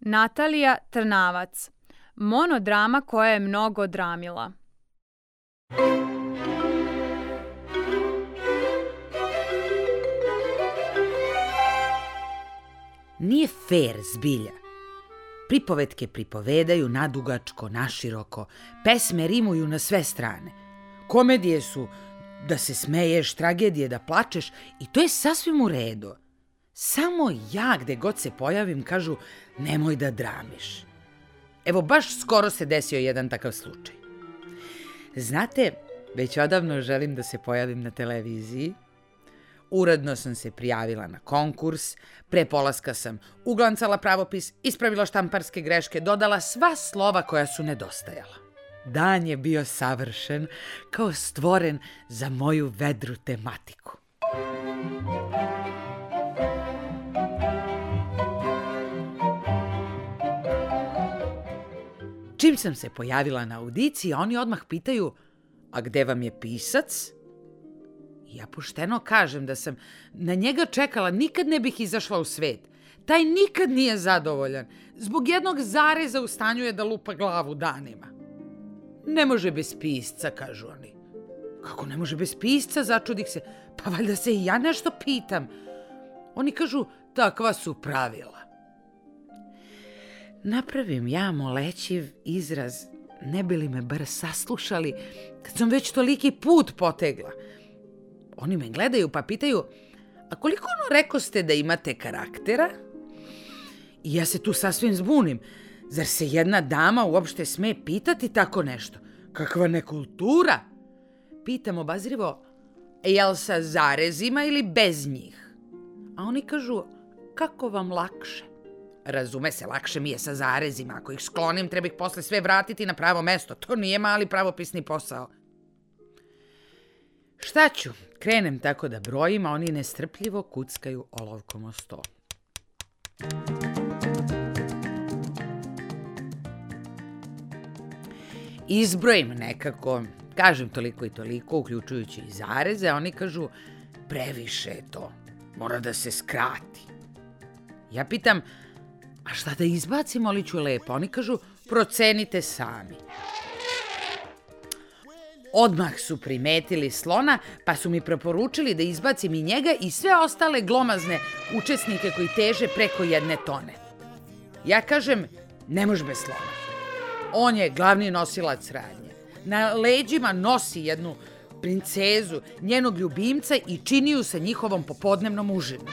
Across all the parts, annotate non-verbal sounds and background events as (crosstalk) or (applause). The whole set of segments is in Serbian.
Natalija Trnavac. Monodrama koja je mnogo dramila. Nije fair zbilja. Pripovetke pripovedaju nadugačko, naširoko, pesme rimuju na sve strane. Komedije su da se smeješ, tragedije da plačeš i to je sasvim u redu. Samo ja gde god se pojavim kažu nemoj da dramiš. Evo baš skoro se desio jedan takav slučaj. Znate, već odavno želim da se pojavim na televiziji. Uredno sam se prijavila na konkurs, pre polaska sam uglancala pravopis, ispravila štamparske greške, dodala sva slova koja su nedostajala. Dan je bio savršen, kao stvoren za moju vedru tematiku. Čim sam se pojavila na audiciji, oni odmah pitaju, a gde vam je pisac? Ja pošteno kažem da sam na njega čekala, nikad ne bih izašla u svet. Taj nikad nije zadovoljan. Zbog jednog zareza u stanju je da lupa glavu danima. Ne može bez pisca, kažu oni. Kako ne može bez pisca, začudih se. Pa valjda se i ja nešto pitam. Oni kažu, takva su pravila. Napravim ja molećiv izraz, ne bi li me bar saslušali, kad sam već toliki put potegla. Oni me gledaju pa pitaju, a koliko ono reko ste da imate karaktera? I ja se tu sasvim zbunim. Zar se jedna dama uopšte sme pitati tako nešto? Kakva nekultura? Pitam obazrivo, jel sa zarezima ili bez njih? A oni kažu, kako vam lakše? Razume se, lakše mi je sa zarezima. Ako ih sklonim, treba ih posle sve vratiti na pravo mesto. To nije mali pravopisni posao. Šta ću? Krenem tako da brojim, a oni nestrpljivo kuckaju olovkom o sto. Izbrojim nekako, kažem toliko i toliko, uključujući i zareze, a oni kažu previše je to, mora da se skrati. Ja pitam, a šta da izbacimo, ali ću lepo. Oni kažu, procenite sami. Odmah su primetili slona, pa su mi preporučili da izbacim i njega i sve ostale glomazne učesnike koji teže preko jedne tone. Ja kažem, ne može bez slona. On je glavni nosilac radnje. Na leđima nosi jednu princezu, njenog ljubimca i čini ju sa njihovom popodnevnom užinu.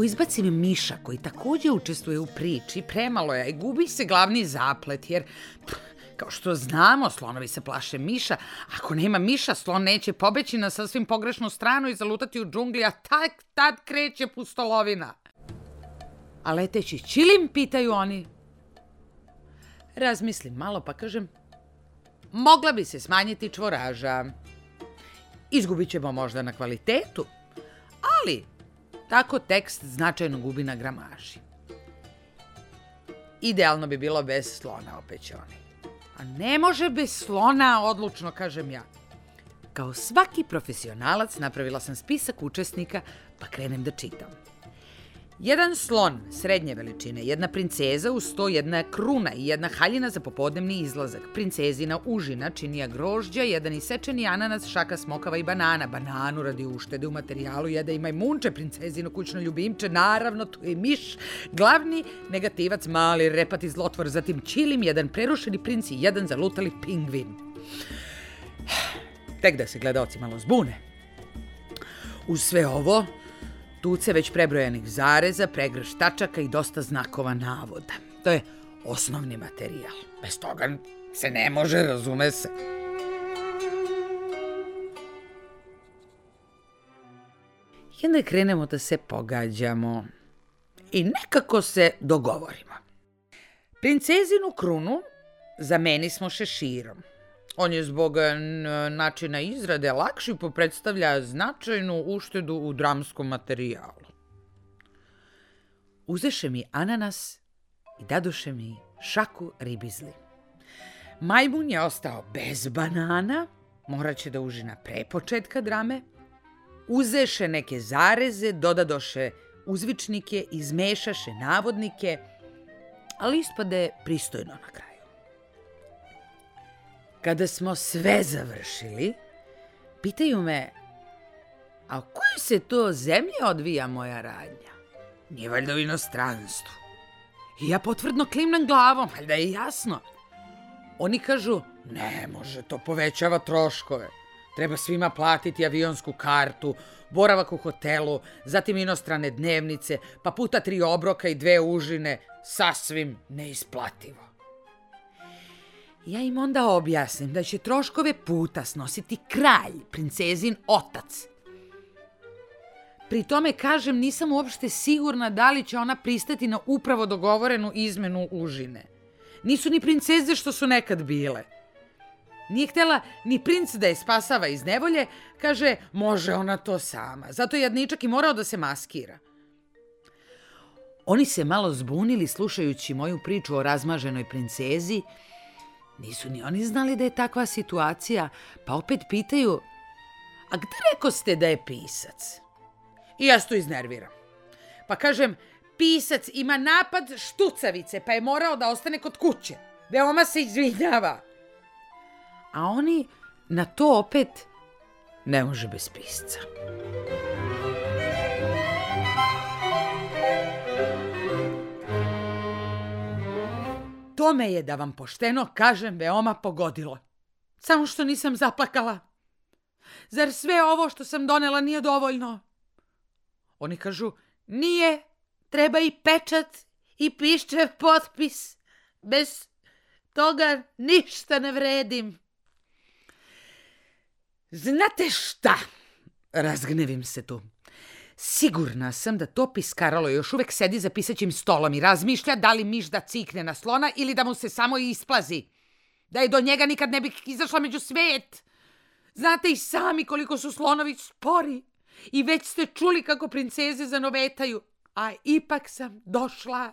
Ako izbacim Miša, koji takođe učestvuje u priči, premalo je i gubi se glavni zaplet, jer kao što znamo, slonovi se plaše Miša. Ako nema Miša, slon neće pobeći na sasvim pogrešnu stranu i zalutati u džungli, a tak tad kreće pustolovina. A leteći čilim, pitaju oni. Razmislim malo pa kažem, mogla bi se smanjiti čvoraža. Izgubit ćemo možda na kvalitetu, ali Tako tekst značajno gubi na gramaži. Idealno bi bilo bez slona, opet će oni. A ne može bez slona, odlučno kažem ja. Kao svaki profesionalac napravila sam spisak učesnika, pa krenem da čitam. Jedan slon srednje veličine, jedna princeza uz to jedna kruna i jedna haljina za popodnevni izlazak. Princezina užina, činija grožđa, jedan isečeni ananas, šaka smokava i banana. Bananu radi uštede u materijalu jede i majmunče, princezino kućno ljubimče, naravno tu je miš, glavni negativac, mali repati zlotvor, zatim čilim, jedan prerušeni princ i jedan zalutali pingvin. (sighs) Tek da se gledaoci malo zbune. Uz sve ovo, tuce već prebrojanih zareza, pregrš tačaka i dosta znakova navoda. To je osnovni materijal. Bez toga se ne može, razume se. I onda krenemo da se pogađamo i nekako se dogovorimo. Princezinu krunu zameni smo šeširom. On je zbog e, načina izrade lakši pa predstavlja značajnu uštedu u dramskom materijalu. Uzeše mi ananas i dadoše mi šaku ribizli. Majmun je ostao bez banana, morat će da užina pre početka drame, uzeše neke zareze, dodadoše uzvičnike, izmešaše navodnike, ali ispade pristojno na kraju. Kada smo sve završili, pitaju me, a u kojoj se to zemlji odvija moja radnja? Nije valjda u inostranstvu. I ja potvrdno klimnem glavom, valjda je jasno. Oni kažu, ne može, to povećava troškove. Treba svima platiti avionsku kartu, boravak u hotelu, zatim inostrane dnevnice, pa puta tri obroka i dve užine, sasvim neisplativo. Ja im onda objasnim da će troškove puta snositi kralj, princezin otac. Pri tome kažem nisam uopšte sigurna da li će ona pristati na upravo dogovorenu izmenu užine. Nisu ni princeze što su nekad bile. Nije htela ni princ da je spasava iz nevolje, kaže može ona to sama. Zato je jadničak i morao da se maskira. Oni se malo zbunili slušajući moju priču o razmaženoj princezi. Nisu ni oni znali da je takva situacija, pa opet pitaju, a gde reko ste da je pisac? I ja se to iznerviram. Pa kažem, pisac ima napad štucavice, pa je morao da ostane kod kuće. Veoma se izvinjava. A oni na to opet ne može bez pisca. To me je, da vam pošteno kažem, veoma pogodilo. Samo što nisam zaplakala. Zar sve ovo što sam donela nije dovoljno? Oni kažu, nije, treba i pečat i pišćev potpis. Bez toga ništa ne vredim. Znate šta? Razgnevim se tu. Sigurna sam da to piskaralo još uvek sedi za pisaćim stolom i razmišlja da li miš da cikne na slona ili da mu se samo isplazi. Da je do njega nikad ne bih izašla među svet. Znate i sami koliko su slonovi spori. I već ste čuli kako princeze zanovetaju. A ipak sam došla.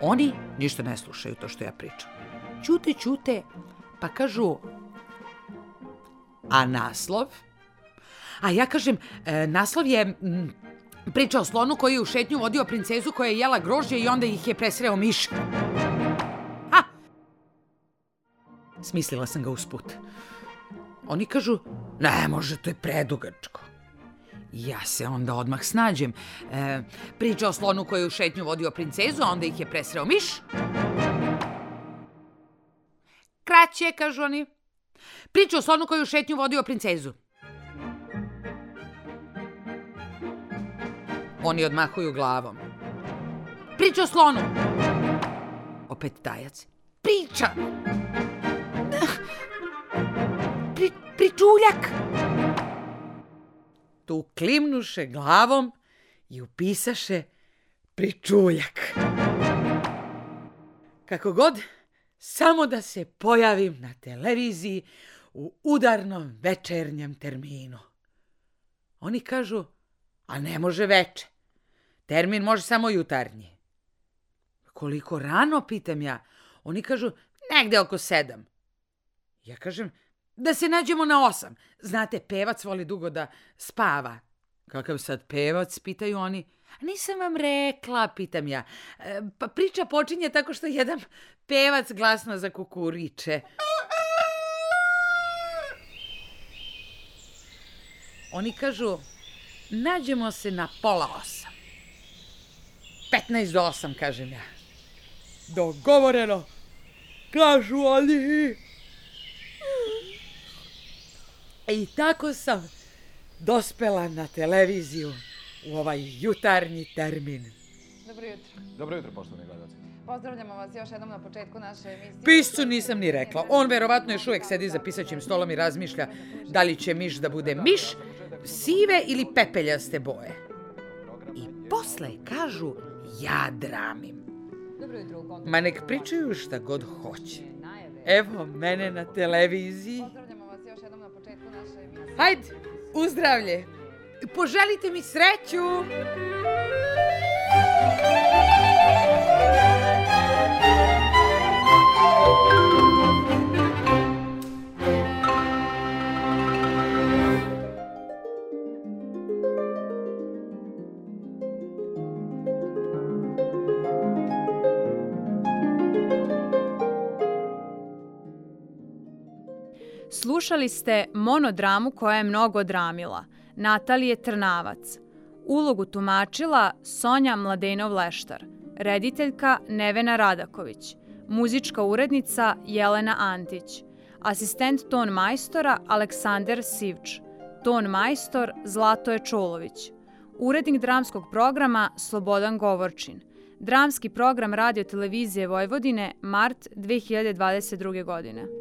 Oni ništa ne slušaju to što ja pričam. Ćute, ćute, pa kažu, a naslov? A ja kažem, e, naslov je m, priča o slonu koji je u šetnju vodio princezu koja je jela grožđe i onda ih je presreo miš. Ha! Smislila sam ga usput. Oni kažu, ne može, to je predugačko. Ja se onda odmah snađem. E, priča o slonu koji je u šetnju vodio princezu, a onda ih je presreo miš. Kraće, kažu oni. Priča o slonu koji je u šetnju vodio princezu. Oni odmahuju glavom. Priča o slonu. Opet tajac. Priča. Pri, pričuljak. Tu klimnuše glavom i upisaše pričuljak. Kako god, samo da se pojavim na televiziji u udarnom večernjem terminu. Oni kažu, a ne može veče. Termin može samo jutarnji. Koliko rano, pitam ja. Oni kažu, negde oko sedam. Ja kažem, da se nađemo na osam. Znate, pevac voli dugo da spava. Kakav sad pevac, pitaju oni. Nisam vam rekla, pitam ja. E, pa priča počinje tako što jedan pevac glasno za kukuriče. Oni kažu, nađemo se na pola osam. 15 do 8, kažem ja. Dogovoreno, kažu oni. I tako sam dospela na televiziju u ovaj jutarnji termin. Dobro jutro. Dobro jutro, poštovani gledalci. Pozdravljamo vas još jednom na početku naše emisije. Piscu nisam ni rekla. On verovatno još uvek sedi za pisaćim stolom i razmišlja da li će miš da bude miš, sive ili pepeljaste boje. I posle kažu ja dramim. Ma nek pričaju šta god hoće. Evo mene na televiziji. Hajde, uzdravlje. Poželite mi sreću. Slušali ste monodramu koja je mnogo dramila, Natalije Trnavac. Ulogu tumačila Sonja Mladenov-Leštar, rediteljka Nevena Radaković, muzička urednica Jelena Antić, asistent ton majstora Aleksandar Sivč, ton majstor Zlatoje Čulović, urednik dramskog programa Slobodan Govorčin, dramski program radio televizije Vojvodine mart 2022. godine.